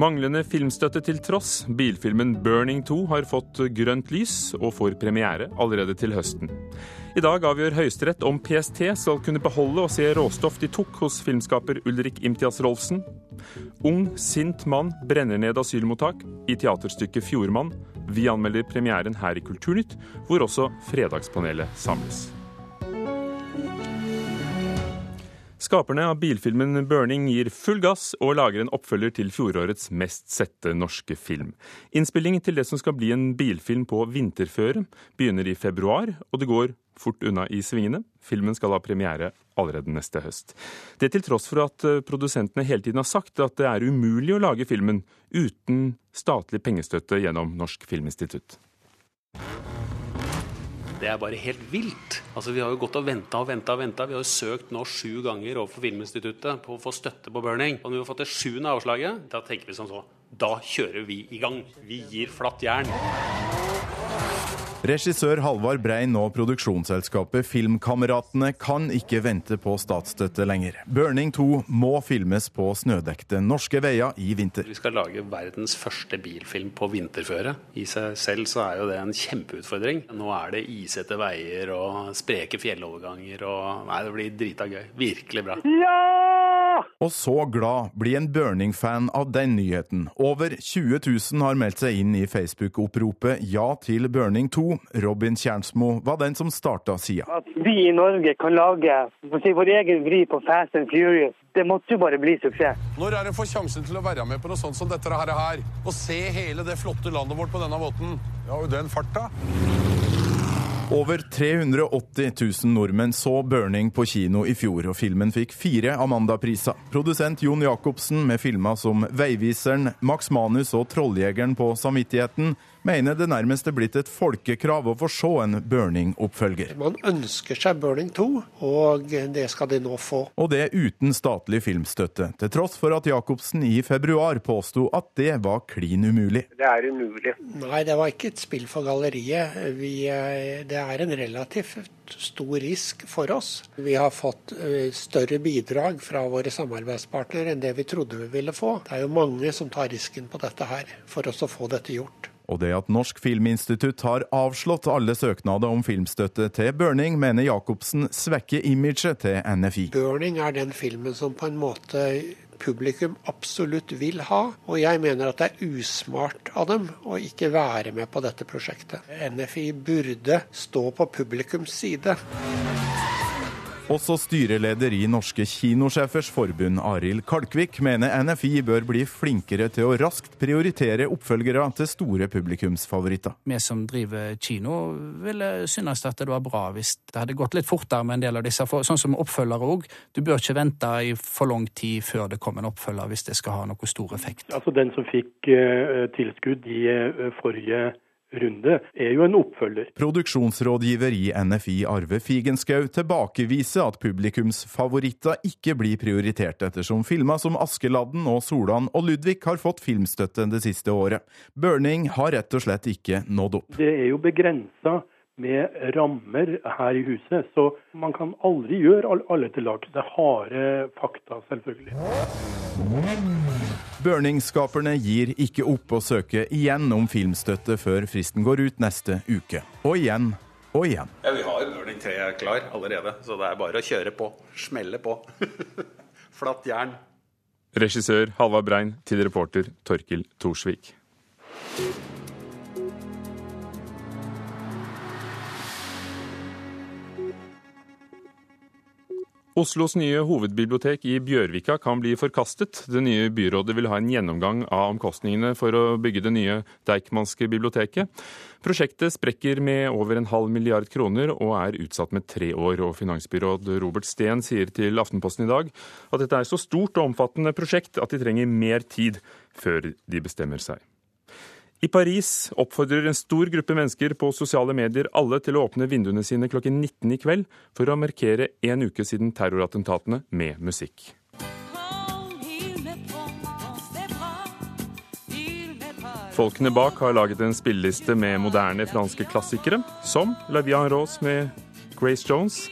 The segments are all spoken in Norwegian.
Manglende filmstøtte til tross, bilfilmen 'Burning 2' har fått grønt lys og får premiere allerede til høsten. I dag avgjør Høyesterett om PST skal kunne beholde og se råstoff de tok hos filmskaper Ulrik Imtias Rolfsen. Ung, sint mann brenner ned asylmottak i teaterstykket 'Fjordmann'. Vi anmelder premieren her i Kulturnytt, hvor også Fredagspanelet samles. Skaperne av bilfilmen 'Burning' gir full gass og lager en oppfølger til fjorårets mest sette norske film. Innspilling til det som skal bli en bilfilm på vinterføre, begynner i februar, og det går fort unna i svingene. Filmen skal ha premiere allerede neste høst. Det til tross for at eh, produsentene hele tiden har sagt at det er umulig å lage filmen uten statlig pengestøtte gjennom Norsk Filminstitutt. Det er bare helt vilt. Altså, vi har jo gått og venta og venta. og venta. Vi har jo søkt nå sju ganger overfor Filminstituttet på å få støtte på burning. Og når vi har fått det sjuende avslaget, da tenker vi sånn så. Da kjører vi i gang. Vi gir flatt jern. Regissør Halvard Brein og produksjonsselskapet Filmkameratene kan ikke vente på statsstøtte lenger. 'Burning 2' må filmes på snødekte norske veier i vinter. Vi skal lage verdens første bilfilm på vinterføre. I seg selv så er jo det en kjempeutfordring. Nå er det isete veier og spreke fjelloverganger og Nei, det blir drita gøy. Virkelig bra. Og så glad blir en Burning-fan av den nyheten. Over 20 000 har meldt seg inn i Facebook-oppropet Ja til Burning 2. Robin Kjernsmo var den som starta sida. At vi i Norge kan lage si, vår egen vri på Fast and Furious, det måtte jo bare bli suksess. Når er en får sjansen til å være med på noe sånt som dette her, her? Og se hele det flotte landet vårt på denne måten? Ja, og den farta. Over 380 000 nordmenn så 'Burning' på kino i fjor, og filmen fikk fire Amanda-priser. Produsent Jon Jacobsen med filmer som 'Veiviseren', 'Max Manus' og 'Trolljegeren på samvittigheten' mener det nærmest er blitt et folkekrav å få se en Burning-oppfølger. Man ønsker seg Burning 2, og det skal de nå få. Og det uten statlig filmstøtte, til tross for at Jacobsen i februar påsto at det var klin umulig. Det er umulig. Nei, det var ikke et spill for galleriet. Vi, eh, det er en relativt stor risk for oss. Vi har fått eh, større bidrag fra våre samarbeidspartnere enn det vi trodde vi ville få. Det er jo mange som tar risken på dette her, for oss å få dette gjort. Og det at Norsk Filminstitutt har avslått alle søknader om filmstøtte til Burning, mener Jacobsen svekker imaget til NFI. Burning er den filmen som på en måte publikum absolutt vil ha, og jeg mener at det er usmart av dem å ikke være med på dette prosjektet. NFI burde stå på publikums side. Også styreleder i Norske kinosjefers forbund, Arild Kalkvik, mener NFI bør bli flinkere til å raskt prioritere oppfølgere til store publikumsfavoritter. Vi som driver kino, ville synes at det var bra hvis det hadde gått litt fortere med en del av disse. For, sånn som oppfølgere òg. Du bør ikke vente i for lang tid før det kommer en oppfølger hvis det skal ha noe stor effekt. Altså Den som fikk uh, tilskudd i uh, forrige runde, er jo en oppfølger. Produksjonsrådgiver i NFI Arve Figenschou tilbakeviser at publikumsfavoritter ikke blir prioritert, ettersom filmer som Askeladden og Solan og Ludvig har fått filmstøtte det siste året. Burning har rett og slett ikke nådd opp. Det er jo begrensa med rammer her i huset, så man kan aldri gjøre alle til lags. Det er harde fakta, selvfølgelig. Burning-skaperne gir ikke opp å søke igjen om filmstøtte før fristen går ut neste uke. Og igjen og igjen. Ja, Vi har Burning 3 klar allerede, så det er bare å kjøre på. Smelle på. Flatt jern. Regissør Halvard Brein til reporter Torkil Thorsvik. Oslos nye hovedbibliotek i Bjørvika kan bli forkastet. Det nye byrådet vil ha en gjennomgang av omkostningene for å bygge det nye Deichmanske biblioteket. Prosjektet sprekker med over en halv milliard kroner og er utsatt med tre år. Og finansbyråd Robert Steen sier til Aftenposten i dag at dette er så stort og omfattende prosjekt at de trenger mer tid før de bestemmer seg. I Paris oppfordrer en stor gruppe mennesker på sosiale medier alle til å åpne vinduene sine klokken 19 i kveld for å markere en uke siden terrorattentatene med musikk. Folkene bak har laget en spilleliste med moderne franske klassikere, som La Vie en Rose med Grace Jones.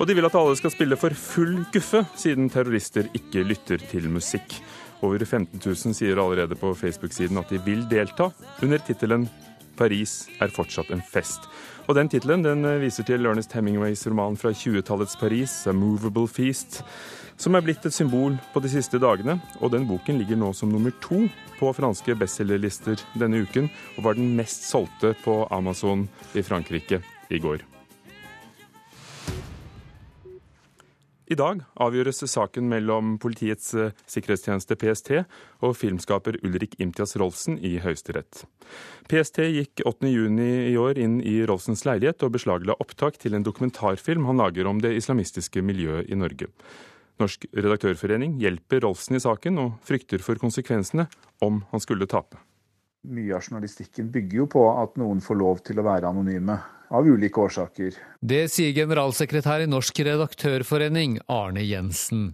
Og de vil at alle skal spille for full guffe, siden terrorister ikke lytter til musikk. Over 15 000 sier allerede på Facebook-siden at de vil delta, under tittelen 'Paris er fortsatt en fest'. Og Den tittelen den viser til Ernest Hemingways roman fra 20-tallets Paris, 'A Movable Feast', som er blitt et symbol på de siste dagene. Og den boken ligger nå som nummer to på franske bestselgerlister denne uken, og var den mest solgte på Amazon i Frankrike i går. I dag avgjøres saken mellom Politiets eh, sikkerhetstjeneste PST og filmskaper Ulrik Imtias Rolfsen i Høyesterett. PST gikk 8.6 i år inn i Rolfsens leilighet og beslagla opptak til en dokumentarfilm han lager om det islamistiske miljøet i Norge. Norsk redaktørforening hjelper Rolfsen i saken og frykter for konsekvensene om han skulle tape. Mye av journalistikken bygger jo på at noen får lov til å være anonyme av ulike årsaker. Det sier generalsekretær i Norsk redaktørforening, Arne Jensen.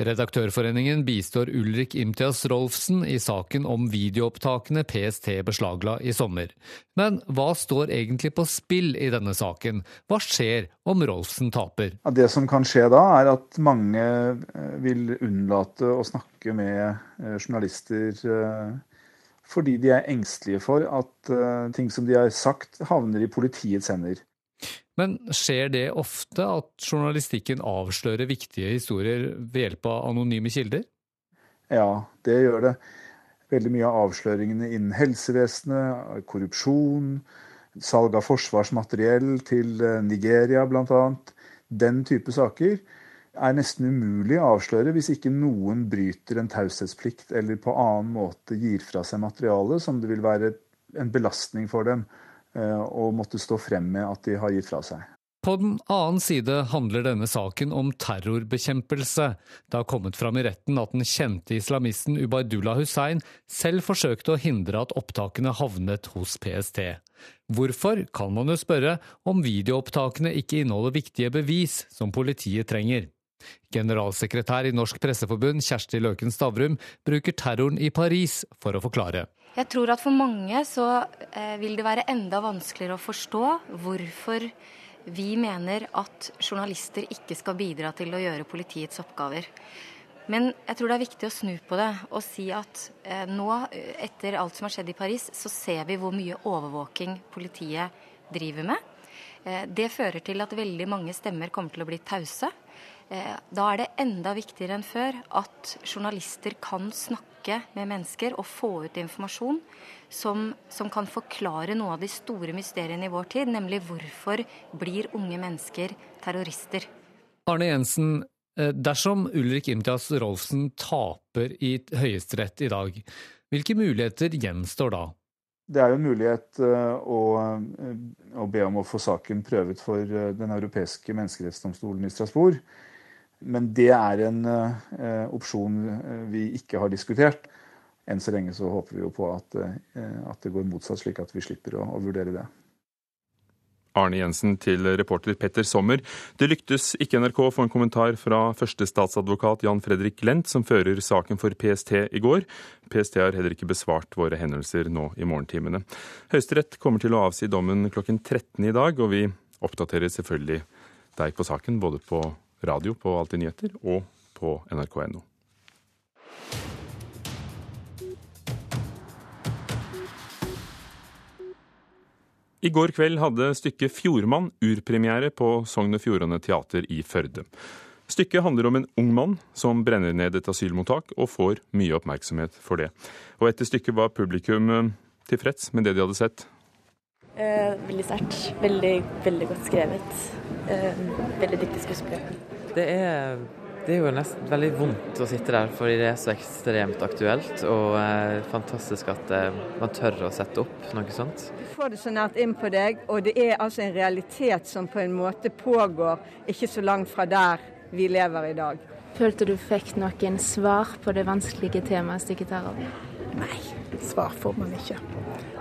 Redaktørforeningen bistår Ulrik Imtias Rolfsen i saken om videoopptakene PST beslagla i sommer. Men hva står egentlig på spill i denne saken? Hva skjer om Rolfsen taper? Ja, det som kan skje da, er at mange eh, vil unnlate å snakke med eh, journalister eh, fordi de er engstelige for at uh, ting som de har sagt, havner i politiets hender. Men skjer det ofte at journalistikken avslører viktige historier ved hjelp av anonyme kilder? Ja, det gjør det. Veldig mye av avsløringene innen helsevesenet, korrupsjon, salg av forsvarsmateriell til eh, Nigeria bl.a. Den type saker er nesten umulig å avsløre hvis ikke noen bryter en taushetsplikt eller på annen måte gir fra seg materiale som det vil være en belastning for dem eh, å måtte stå frem med at de har gitt fra seg. På den annen side handler denne saken om terrorbekjempelse. Det har kommet fram i retten at den kjente islamisten Ubaydullah Hussein selv forsøkte å hindre at opptakene havnet hos PST. Hvorfor, kan man jo spørre, om videoopptakene ikke inneholder viktige bevis som politiet trenger. Generalsekretær i Norsk Presseforbund, Kjersti Løken Stavrum, bruker terroren i Paris for å forklare. Jeg tror at for mange så eh, vil det være enda vanskeligere å forstå hvorfor vi mener at journalister ikke skal bidra til å gjøre politiets oppgaver. Men jeg tror det er viktig å snu på det og si at eh, nå, etter alt som har skjedd i Paris, så ser vi hvor mye overvåking politiet driver med. Eh, det fører til at veldig mange stemmer kommer til å bli tause. Eh, da er det enda viktigere enn før at journalister kan snakke med mennesker og få ut informasjon som, som, kan forklare noe av de store mysteriene i vår tid, nemlig hvorfor blir unge mennesker terrorister. Arne Jensen, eh, dersom Ulrik Imtias Rolfsen taper i Høyesterett i dag, hvilke muligheter gjenstår da? Det er jo en mulighet eh, å, å be om å få saken prøvet for Den europeiske menneskerettsdomstolen i Strasbourg. Men det er en uh, opsjon eh, vi ikke har diskutert. Enn så lenge så håper vi jo på at, uh, at det går motsatt, slik at vi slipper å, å, vurdere det. Arne Jensen til reporter Petter Sommer. Det lyktes ikke NRK å få en kommentar fra førstestatsadvokat Jan Fredrik Lent, som fører saken for PST i går. PST har heller ikke besvart våre hendelser nå i morgentimene. Høyesterett kommer til å avsi dommen klokken 13 i dag, og vi oppdaterer selvfølgelig deg på saken både på radio på Alltid nyheter og på nrk.no. I går kveld hadde stykket 'Fjordmann' urpremiere på Sogn og Fjordane Teater i Førde. Stykket handler om en ung mann som brenner ned et asylmottak, og får mye oppmerksomhet for det. Og etter stykket var publikum eh, tilfreds med det de hadde sett. Eh, veldig sterkt. Veldig, veldig godt skrevet. Eh, veldig dyktig skuespiller. Det er, det er jo nesten veldig vondt å sitte der, fordi det er så ekstremt aktuelt. Og eh, fantastisk at eh, man tør å sette opp noe sånt. Du får det så nært inn på deg, og det er altså en realitet som på en måte pågår ikke så langt fra der vi lever i dag. Følte du fikk noen svar på det vanskelige temaet stykket tar opp? Nei, svar får man ikke.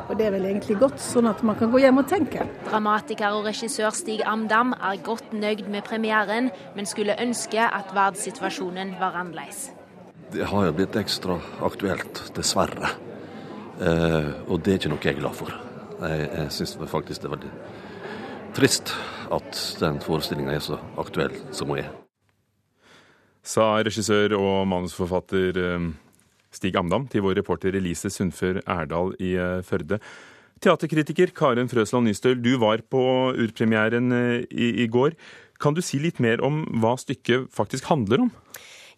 Og det er vel egentlig godt, sånn at man kan gå hjem og tenke. Dramatiker og regissør Stig Amdam er godt nøyd med premieren, men skulle ønske at verdenssituasjonen var annerledes. Det har jo blitt ekstra aktuelt, dessverre. Eh, og det er ikke noe jeg er glad for. Jeg, jeg syns faktisk det er veldig trist at den forestillinga er så aktuell som hun er. Sa regissør og manusforfatter eh, Stig Amdam til vår reporter Elise Sundfør Erdal i eh, Førde. Teaterkritiker Karen Frøsland Nystøl, du var på urpremieren eh, i, i går. Kan du si litt mer om hva stykket faktisk handler om?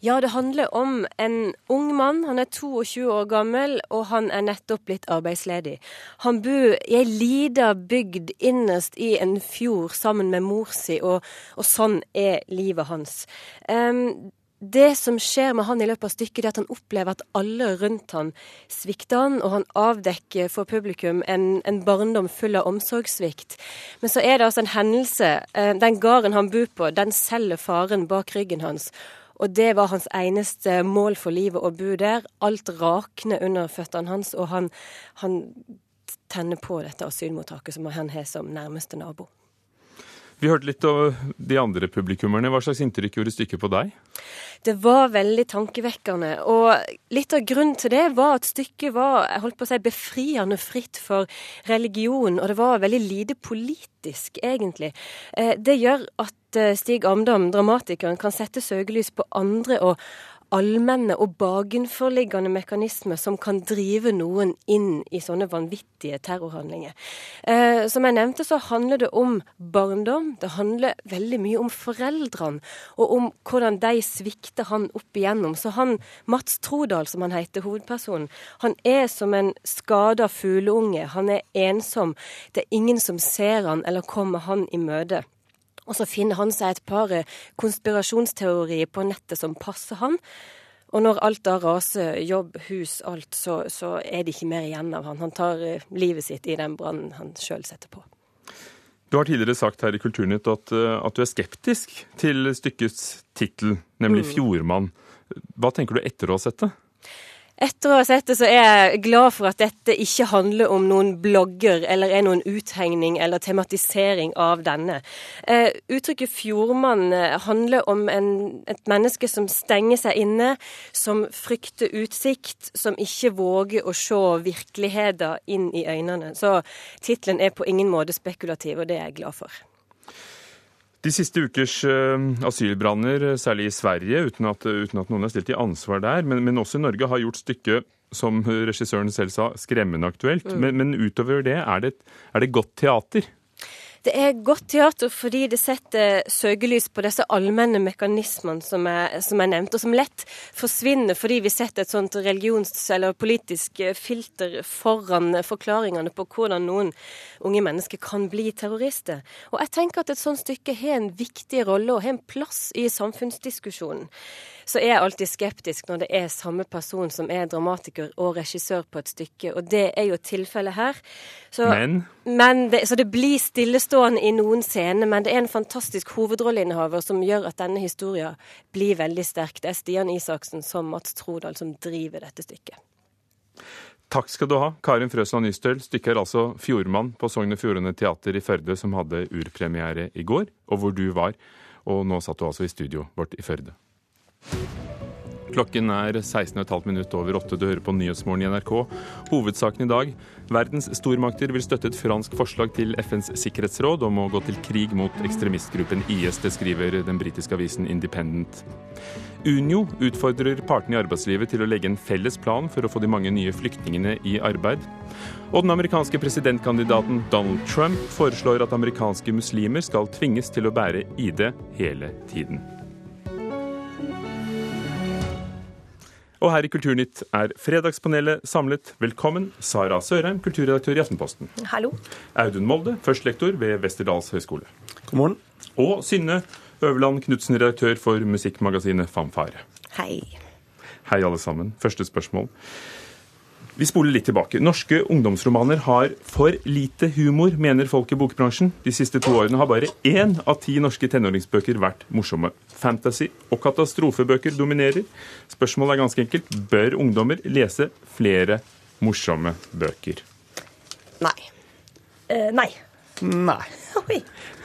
Ja, det handler om en ung mann. Han er 22 år gammel, og han er nettopp blitt arbeidsledig. Han bor i ei lita bygd innerst i en fjord sammen med mor si, og, og sånn er livet hans. Um, det som skjer med han i løpet av stykket, er at han opplever at alle rundt han svikter han, og han avdekker for publikum en, en barndom full av omsorgssvikt. Men så er det altså en hendelse. Eh, den gården han bor på, den selger faren bak ryggen hans. Og det var hans eneste mål for livet, å bo der. Alt rakner under føttene hans, og han, han tenner på dette asylmottaket som han har som nærmeste nabo. Vi hørte litt om de andre publikummerne. Hva slags inntrykk gjorde stykket på deg? Det var veldig tankevekkende. Og litt av grunnen til det var at stykket var jeg holdt på å si, befriende fritt for religion. Og det var veldig lite politisk, egentlig. Eh, det gjør at eh, Stig Amdam, dramatikeren, kan sette søkelys på andre og allmenne og bakenforliggende mekanismer som kan drive noen inn i sånne vanvittige terrorhandlinger. Eh, som jeg nevnte, så handler det om barndom. Det handler veldig mye om foreldrene, og om hvordan de svikter han opp igjennom. Så han, Mats Trodal, som han heter, hovedpersonen, han er som en skada fugleunge. Han er ensom. Det er ingen som ser han eller kommer han i møte. Og så finner han seg et par eh, konspirasjonsteorier på nettet som passer han. Og når alt da raser, jobb, hus, alt, så, så er det ikke mer igjen av han. Han tar eh, livet sitt i den brannen han sjøl setter på. Du har tidligere sagt her i Kulturnytt at, eh, at du er skeptisk til stykkets tittel, nemlig mm. 'Fjordmann'. Hva tenker du etter å ha sett det? Etter å ha sett det, så er jeg glad for at dette ikke handler om noen blogger eller er noen uthengning eller tematisering av denne. Eh, uttrykket 'fjordmann' eh, handler om en, et menneske som stenger seg inne, som frykter utsikt, som ikke våger å se virkeligheten inn i øynene. Så tittelen er på ingen måte spekulativ, og det er jeg glad for. De siste ukers uh, asylbranner, særlig i Sverige, uten at, uten at, noen er stilt til ansvar der, men, men, også i Norge, har gjort stykket, som regissøren selv sa, skremmende aktuelt. Mm. Men, men, utover det, er det, er det godt teater? Det er godt teater fordi det setter søkelys på disse allmenne mekanismene som er, som er nevnt, og som lett forsvinner fordi vi setter et sånt religions- eller politisk filter foran forklaringene på hvordan noen unge mennesker kan bli terrorister. Og jeg tenker at et sånt stykke har en viktig rolle og har en plass i samfunnsdiskusjonen så er jeg alltid skeptisk når det er samme person som er dramatiker og regissør på et stykke, og det er jo tilfellet her. Så, men? men det, så det blir stillestående i noen scener, men det er en fantastisk hovedrolleinnehaver som gjør at denne historien blir veldig sterk. Det er Stian Isaksen som Mats Trodal som driver dette stykket. Takk skal du ha, Karin Frøsland Nystøl. Stykket er altså 'Fjordmann' på Sogn og Fjordane Teater i Førde, som hadde urpremiere i går, og hvor du var. Og nå satt du altså i studio vårt i Førde. Klokken er 16,5 minutt over åtte. Du hører på Nyhetsmorgen i NRK. Hovedsaken i dag. Verdens stormakter vil støtte et fransk forslag til FNs sikkerhetsråd om å gå til krig mot ekstremistgruppen IS. Det skriver den britiske avisen Independent. Unio utfordrer partene i arbeidslivet til å legge en felles plan for å få de mange nye flyktningene i arbeid. Og den amerikanske presidentkandidaten Donald Trump foreslår at amerikanske muslimer skal tvinges til å bære ID hele tiden. Og her i Kulturnytt er Fredagspanelet samlet. Velkommen, Sara Sørheim, kulturredaktør i Aftenposten. Hallo. Audun Molde, førstelektor ved Westerdals høgskole. God morgen. Og Synne Øverland Knutsen, redaktør for musikkmagasinet Fanfare. Hei. Hei, alle sammen. Første spørsmål. Vi spoler litt tilbake. Norske ungdomsromaner har for lite humor, mener folk i bokbransjen. De siste to årene har bare én av ti norske tenåringsbøker vært morsomme. Fantasy og katastrofebøker dominerer. Spørsmålet er ganske enkelt. Bør ungdommer lese flere morsomme bøker? Nei. Eh, nei. Nei.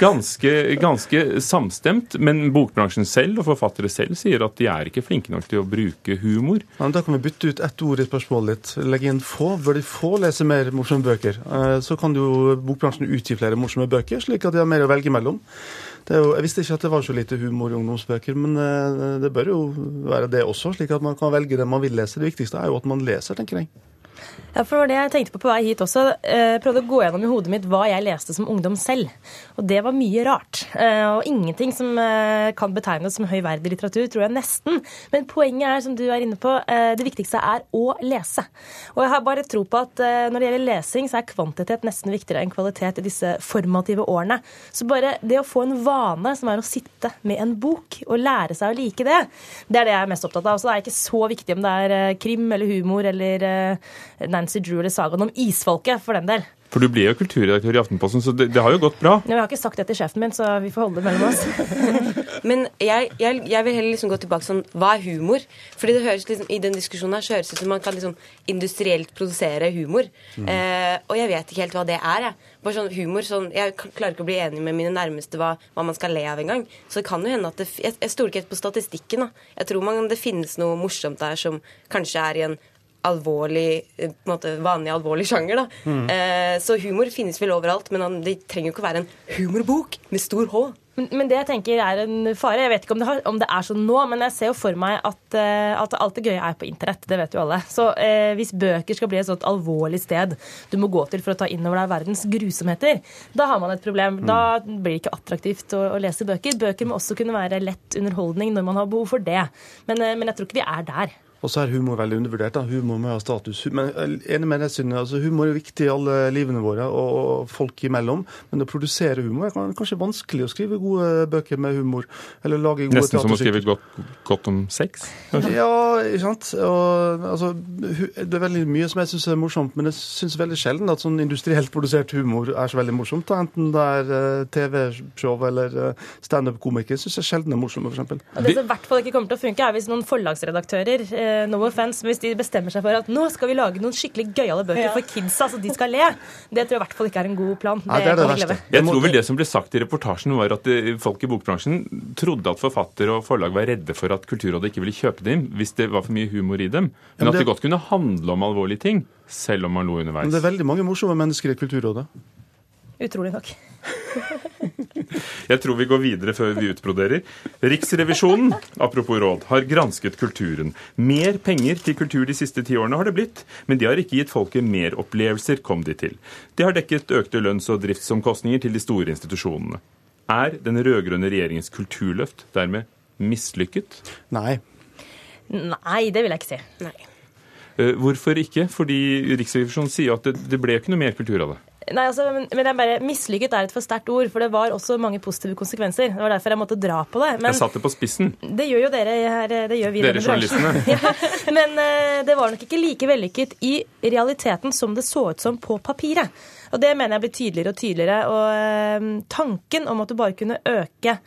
Ganske, ganske, samstemt, men bokbransjen selv og forfattere selv sier at de er ikke flinke nok til å bruke humor. Ja, da kan vi bytte ut ett ord i spørsmålet ditt. Legge inn få. Bør de få lese mer morsomme bøker? Eh, så kan jo bokbransjen utgi flere morsomme bøker, slik at de har mer å velge mellom. Det er jo, jeg visste ikke at det var så lite humor i ungdomsbøker, men eh, det bør jo være det også, slik at man kan velge det man vil lese. Det viktigste er jo at man leser, tenker jeg. Ja, for det var det jeg tenkte på på vei hit også. Jeg prøvde å gå gjennom i hodet mitt hva jeg leste som ungdom selv. Og det var mye rart. Eh, og ingenting som eh, kan betegnes som høyverdig litteratur, tror jeg nesten. Men poenget er, som du er inne på, eh, det viktigste er å lese. Og jeg har bare tro på at når det gjelder lesing, så er kvantitet nesten viktigere enn kvalitet i disse formative årene. Så bare det å få en vane som er å sitte med en bok og lære seg å like det, det er det jeg er mest opptatt av. Så det er ikke så viktig om det er krim eller humor eller Nancy Drew eller sagaen om isfolket, for den del. For du ble jo kulturredaktør i Aftenposten, så det, det, har jo gått bra? Jeg har ikke sagt det til sjefen min, så vi får holde det mellom oss. Men jeg, jeg, jeg, vil heller liksom gå tilbake sånn Hva er humor? Fordi det høres liksom, I den diskusjonen her så høres det ut som man kan liksom industrielt produsere humor. Mm. Eh, og jeg vet ikke helt hva det er, jeg. Bare sånn humor, sånn, Jeg klarer ikke å bli enig med mine nærmeste hva, hva man skal le av engang. Så det kan jo hende at det, Jeg, jeg stoler ikke helt på statistikken. da. Jeg tror man, det finnes noe morsomt der som kanskje er i en alvorlig, eh, på en måte vanlig alvorlig sjanger. da. Mm. Eh, så humor finnes vel overalt, men det trenger jo ikke å være en humorbok med stor H. Men, men det jeg tenker er en fare. Jeg vet ikke om det, har, om det, er sånn nå, men jeg ser jo for meg at, uh, at alt det gøye er på internett. Det vet jo alle. Så uh, hvis bøker skal bli et sånt alvorlig sted du må gå til for å ta inn over deg verdens grusomheter, da har man et problem. Mm. Da blir det ikke attraktivt å, å, lese bøker. Bøker må også kunne være lett underholdning når man har behov for det. Men, uh, men jeg tror ikke vi er der. Og så er humor veldig undervurdert. da. Humor må ha status. Men er enig med deg, Synne. Altså, humor er viktig i alle livene våre og folk imellom. Men å produsere humor er kanskje vanskelig å skrive gode bøker med humor. Eller lage gode Nesten som å skrive godt, godt om sex? Ja, ikke sant. Og, altså, det er veldig mye som jeg syns er morsomt, men jeg syns veldig sjelden at sånn industrielt produsert humor er så veldig morsomt. Da. Enten det er uh, TV-show eller uh, standup-komiker, syns jeg sjelden er morsomt, f.eks. Det som i hvert fall ikke kommer til å funke, er hvis noen forlagsredaktører uh, Eh, no offense, men hvis de bestemmer seg for at nå skal vi lage noen skikkelig gøyale bøker ja. for kidsa, så de skal le, det tror jeg i hvert fall ikke er en god plan. Nei, det er det verste. Jeg tror vel det som ble sagt i reportasjen, var at eh, folk i bokbransjen trodde at forfatter og forlag var redde for at Kulturrådet ikke ville kjøpe dem hvis det var for mye humor i dem. Men, men det... at det godt kunne handle om alvorlige ting, selv om man lo underveis. Men det er veldig mange morsomme mennesker i Kulturrådet. Utrolig nok. Jeg tror vi går videre før vi utbroderer. Riksrevisjonen, apropos råd, har gransket kulturen. Mer penger til kultur de siste ti årene har det blitt, men de har ikke gitt folket mer opplevelser, kom de til. De har dekket økte lønns- og driftsomkostninger til de store institusjonene. Er den rød-grønne regjeringens kulturløft dermed mislykket? Nei. Nei, det vil jeg ikke si. Nei. Eh, hvorfor ikke? Fordi Riksrevisjonen sier at det, det ble ikke noe mer kultur av det. Nei, altså, men, men bare, Mislykket er et for sterkt ord, for det var også mange positive konsekvenser. Det var derfor jeg måtte dra på det. Men, jeg satte det på spissen. Det gjør jo dere her. Det gjør vi dere journalistene. ja, men uh, det var nok ikke like vellykket i realiteten som det så ut som på papiret. Og det mener jeg blir tydeligere og tydeligere. Og uh, tanken om at du bare kunne øke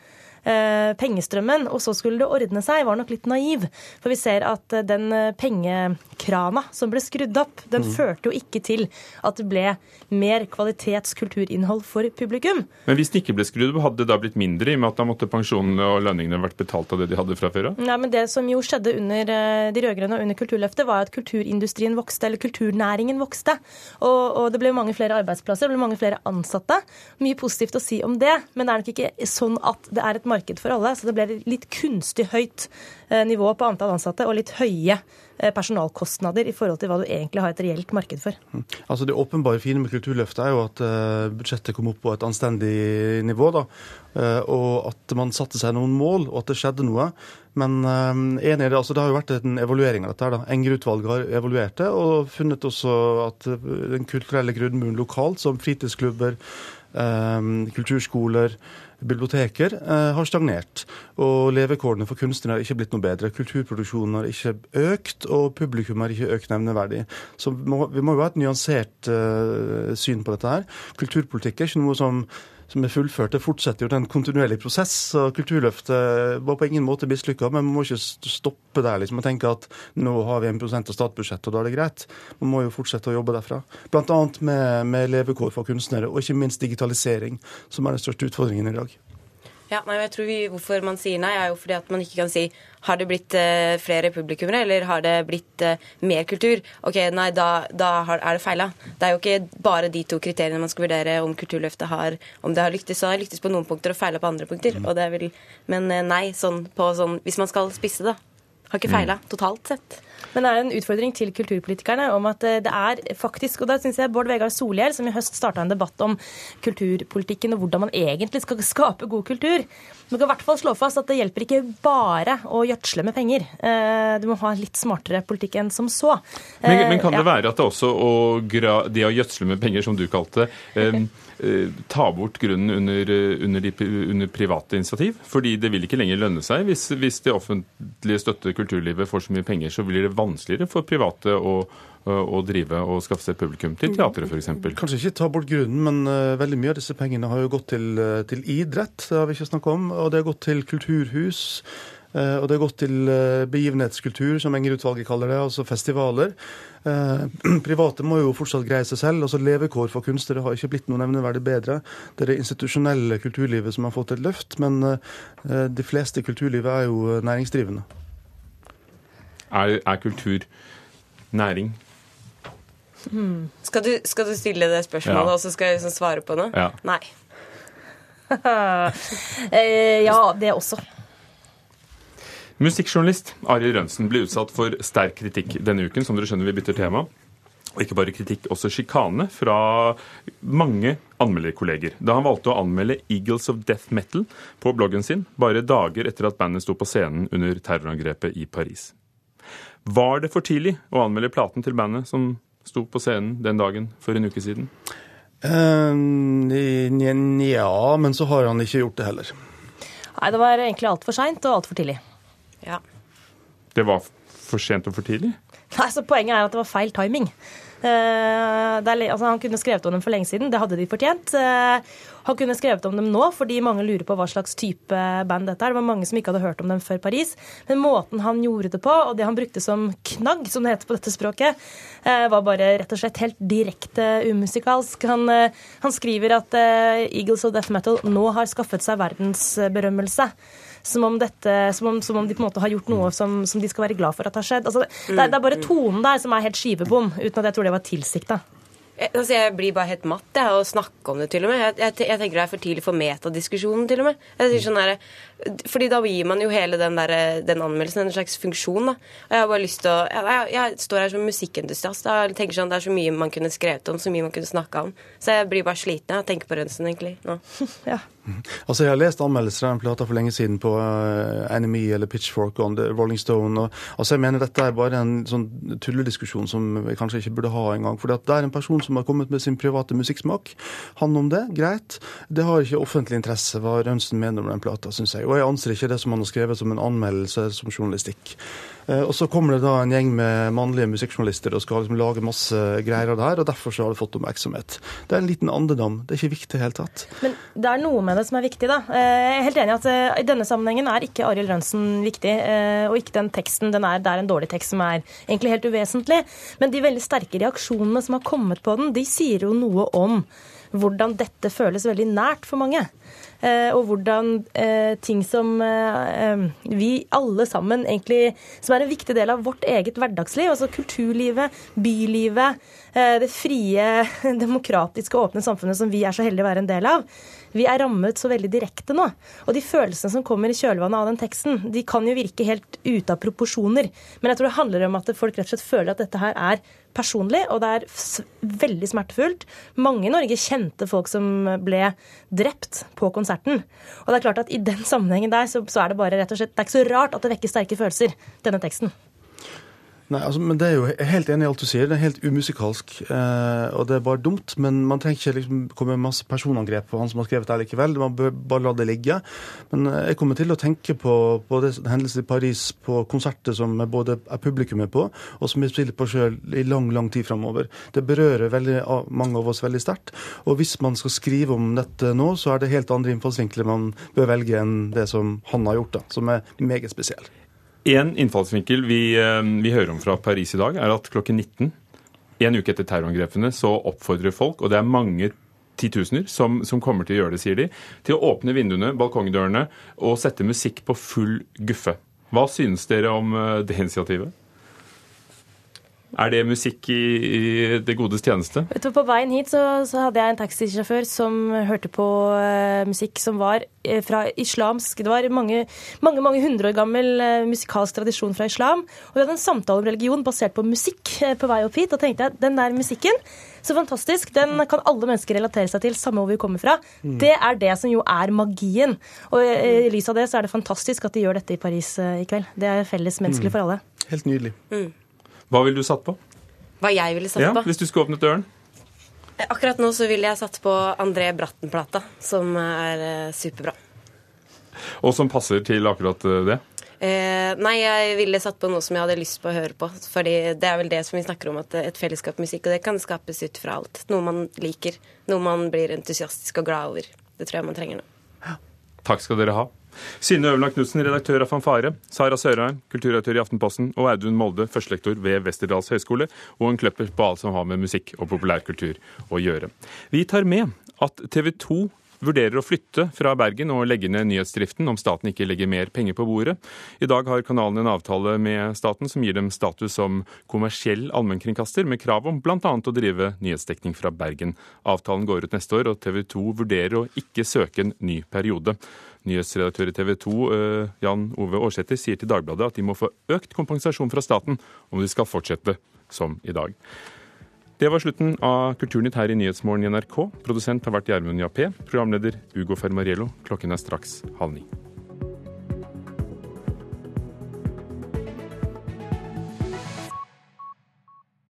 pengestrømmen, og så skulle det ordne seg, var nok litt naiv. For vi ser at eh, den eh, pengekrana som ble skrudd opp, den mm. førte jo ikke til at det ble mer kvalitetskulturinnhold for publikum. Men hvis den ikke ble skrudd opp, hadde det da blitt mindre, i og med at da måtte pensjonene og lønningene vært betalt av det de hadde fra før av? Ja, men det som jo skjedde under de rød-grønne og under Kulturløftet, var at kulturindustrien vokste, eller kulturnæringen vokste. Og, og det ble mange flere arbeidsplasser, det ble mange flere ansatte. Mye positivt å si om det, men det er nok ikke sånn at det er et marked marked for alle. Så det ble litt kunstig høyt eh, nivå på antall ansatte og litt høye personalkostnader i forhold til hva du egentlig har et reelt marked for. Mm. Altså Det åpenbare fine med Kulturløftet er jo at uh, budsjettet kom opp på et anstendig nivå. da, uh, Og at man satte seg noen mål, og at det skjedde noe. Men enig i det, altså det har jo vært en evaluering av dette. da. Enger-utvalget har evaluert det, og funnet også at den kulturelle grunnmuren lokalt, som fritidsklubber, kulturskoler, biblioteker eh, har stagnert. Og levekårene for kunstnere har ikke blitt noe bedre. Kulturproduksjonen har ikke økt, og publikum har ikke økt nevneverdig. Så må, vi må jo ha et nyansert uh, syn på dette her. Kulturpolitikk er ikke noe som som er fullført. Det fortsetter jo den kontinuerlige prosess. og Kulturløftet var på ingen måte mislykka, men man må ikke stoppe der liksom, og tenke at nå har vi 1% av statsbudsjettet, og da er det greit. Man må jo fortsette å jobbe derfra. Bl.a. Med, med levekår for kunstnere, og ikke minst digitalisering, som er den største utfordringen i dag. Ja, nei, jeg tror vi, Hvorfor man sier nei, er jo fordi at man ikke kan si har det blitt eh, flere publikummere, eller har det blitt eh, mer kultur? Ok, nei, da, da har, er det feila. Det er jo ikke bare de to kriteriene man skal vurdere om Kulturløftet har Om det har lyktes, så har lyktes på noen punkter og feila på andre punkter. Mm. Og det er vel, men eh, nei, sånn på sånn Hvis man skal spisse, da. Har ikke Mm. totalt sett. Men det er en utfordring til kulturpolitikerne om at eh, det er faktisk Og da syns jeg Bård Vegar Solhjell, som i høst starta en debatt om kulturpolitikken og hvordan man egentlig skal skape god kultur Man kan i hvert fall slå fast at det hjelper ikke bare å gjødsle med penger. Eh, Du må ha en litt smartere politikk enn som så. Men, men kan Eh, det ja. være at det også å det å gjødsle med penger, som du kalte det, ta bort grunnen under, eh, under, de, under private initiativ? Fordi det vil ikke lenger lønne seg. Hvis, hvis det offentlige støtter kulturlivet får så mye penger, så blir det vanskeligere for private å, å drive og skaffe seg publikum til teatret f.eks. Kanskje ikke ta bort grunnen, men eh, veldig mye av disse pengene har jo gått til, eh, til idrett, det har vi ikke snakket om, og det har gått til kulturhus. Eh, Og det har gått til eh, begivenhetskultur, som Enger-utvalget kaller det, altså festivaler. Eh, Private må jo fortsatt greie seg selv. altså Levekår for kunstnere har ikke blitt noe nevneverdig bedre. Det er det institusjonelle kulturlivet som har fått et løft, men de fleste i kulturlivet er jo næringsdrivende. Er, er kultur næring? Hmm. Skal du, skal du stille det spørsmålet, Ja. og så skal jeg liksom svare på det? Ja. Nei. Eh, ja, det også. Musikkjournalist Arild Rønsen ble utsatt for sterk kritikk denne uken. Som dere skjønner, vi bytter tema. Og ikke bare kritikk, også sjikane fra mange anmelderkolleger. Da han valgte å anmelde Eagles of Death Metal på bloggen sin, bare dager etter at bandet sto på scenen under terrorangrepet i Paris. Var det for tidlig å anmelde platen til bandet som sto på scenen den dagen for en uke siden? Nja, men så har han ikke gjort det heller. Nei, det var egentlig altfor seint og altfor tidlig. Ja. Det var for sent og for tidlig? Nei, så Poenget er at det var feil timing. Uh, er, altså, han kunne skrevet om dem for lenge siden, det hadde de fortjent. Uh, han kunne skrevet om dem nå, fordi mange lurer på hva slags type band dette er. Det var mange som ikke hadde hørt om dem før Paris. Men måten han gjorde det på, og det han brukte som knagg, som det heter på dette språket, uh, var bare rett og slett helt direkte umusikalsk. Han, han skriver at Eagles of Death Metal nå har skaffet seg verdensberømmelse. Som om, dette, som, om, som om de på en måte har gjort noe som, som de skal være glad for at har skjedd. Altså, det, det, er, det er bare tonen der som er helt skivebom, uten at jeg tror det var tilsikta. Jeg, altså jeg blir bare helt matt av å snakke om det, til og med. Jeg, jeg, jeg tenker det er for tidlig for metadiskusjonen, til og med. Jeg sånn der, fordi da gir man jo hele den, der, den anmeldelsen en slags funksjon. da. Og Jeg har bare lyst til å Jeg, jeg, jeg står her som musikkentusiast jeg tenker sånn, det er så mye man kunne skrevet om, så mye man kunne snakka om. Så jeg blir bare sliten av å tenke på Rønsen, egentlig. nå. Altså, Jeg har lest anmeldelser av den plata for lenge siden på uh, Enemy eller Pitchfork og Rolling Stone. Og, altså, Jeg mener dette er bare en sånn tullediskusjon som vi kanskje ikke burde ha engang. For det er en person som har kommet med sin private musikksmak. Han om det, greit. Det har ikke offentlig interesse hva Rønsen mener om den plata, syns jeg. Og jeg anser ikke det som han har skrevet som en anmeldelse som journalistikk. Uh, Og så kommer det da en gjeng med mannlige musikkjournalister og skal liksom lage masse greier av det her, og derfor så har det fått oppmerksomhet. Det er en liten andedam. Det er ikke viktig i det hele tatt. Men det er noe med det som er viktig, da. Eh, Jeg er helt enig i at eh, i denne sammenhengen er ikke Arild Rønsen viktig. eh, Og ikke den teksten. Den er, det er en dårlig tekst som er egentlig helt uvesentlig. Men de veldig sterke reaksjonene som har kommet på den, de sier jo noe om hvordan dette føles veldig nært for mange. Og hvordan ting som vi alle sammen egentlig Som er en viktig del av vårt eget hverdagsliv, altså kulturlivet, bylivet, det frie, demokratiske, åpne samfunnet som vi er så heldige å være en del av. Vi er rammet så veldig direkte nå. Og de følelsene som kommer i kjølvannet av den teksten, de kan jo virke helt ute av proporsjoner. Men jeg tror det handler om at folk rett og slett føler at dette her er personlig, og det er veldig smertefullt. Mange i Norge kjente folk som ble drept på konserten. Og det er klart at i den sammenhengen der, så, så er det bare rett og slett Det er ikke så rart at det vekker sterke følelser, denne teksten. Nei, altså, men det er jo helt enig i alt du sier. Det er helt umusikalsk. Eh, og det er bare dumt. Men man trenger ikke liksom komme med masse personangrep på han som har skrevet det likevel. Man bør bare la det ligge. Men eh, jeg kommer til å tenke på, på det hendelsen i Paris, på konserter som jeg både er publikum på, og som jeg spiller på sjøl i lang, lang tid framover. Det berører veldig, mange av oss veldig sterkt. Og hvis man skal skrive om dette nå, så er det helt andre innfallsvinkler man bør velge enn det som han har gjort, da, som er meget spesiell. En innfallsvinkel vi, eh, vi hører om fra Paris i dag, er at klokken 19, en uke etter terrorangrepene, så oppfordrer folk, og det er mange titusener som, som, kommer til å gjøre det, sier de, til å åpne vinduene, balkongdørene og sette musikk på full guffe. Hva synes dere om eh, det initiativet? Er det musikk i, i det godes tjeneste? På veien hit så, så hadde jeg en taxisjåfør som hørte på uh, musikk som var uh, fra islamsk Det var mange, mange, mange hundre år gammel uh, musikalsk tradisjon fra islam. Og vi hadde en samtale om religion basert på musikk på vei opp hit. Og tenkte jeg den der musikken, så fantastisk, den kan alle mennesker relatere seg til, samme hvor vi kommer fra. Mm. Det er det som jo er magien. Og i lys av det så er det fantastisk at de gjør dette i Paris i kveld. Det er felles menneskelig mm. for alle. Helt nydelig. Mm. Hva ville du satt på? Hva jeg ville satt ja, på? Hvis du skulle åpnet døren? Akkurat nå så ville jeg satt på André Bratten-plata, som er uh, superbra. Og som passer til akkurat eh, det? Eh, nei, jeg ville satt på noe som jeg hadde lyst på å høre på. Fordi det er vel det som vi snakker om, at et fellesskap musikk, og det kan skapes ut fra alt. Noe man liker, noe man blir entusiastisk og glad over. Det tror jeg man trenger nå. Takk skal dere ha. Synne Øverland Knutsen, redaktør av Fanfare, Sara Sørheim, kulturredaktør i Aftenposten, og Audun Molde, førstelektor ved Westerdals høgskole, og en kløpper på alt som har med musikk og populærkultur å gjøre. Vi tar med at TV 2 vurderer å flytte fra Bergen og legge ned nyhetsdriften om staten ikke legger mer penger på bordet. I dag har kanalen en avtale med staten som gir dem status som kommersiell allmennkringkaster, med krav om bl.a. å drive nyhetsdekning fra Bergen. Avtalen går ut neste år, og TV 2 vurderer å ikke søke en ny periode. Nyhetsredaktør i TV 2 eh, Jan Ove Aarsæter sier til Dagbladet at de må få økt kompensasjon fra staten om de skal fortsette som i dag. Det var slutten av Kulturnytt her i Nyhetsmorgen i NRK. Produsent har vært Gjermund Jappé. Programleder Ugo Fermariello. Klokken er straks halv ni.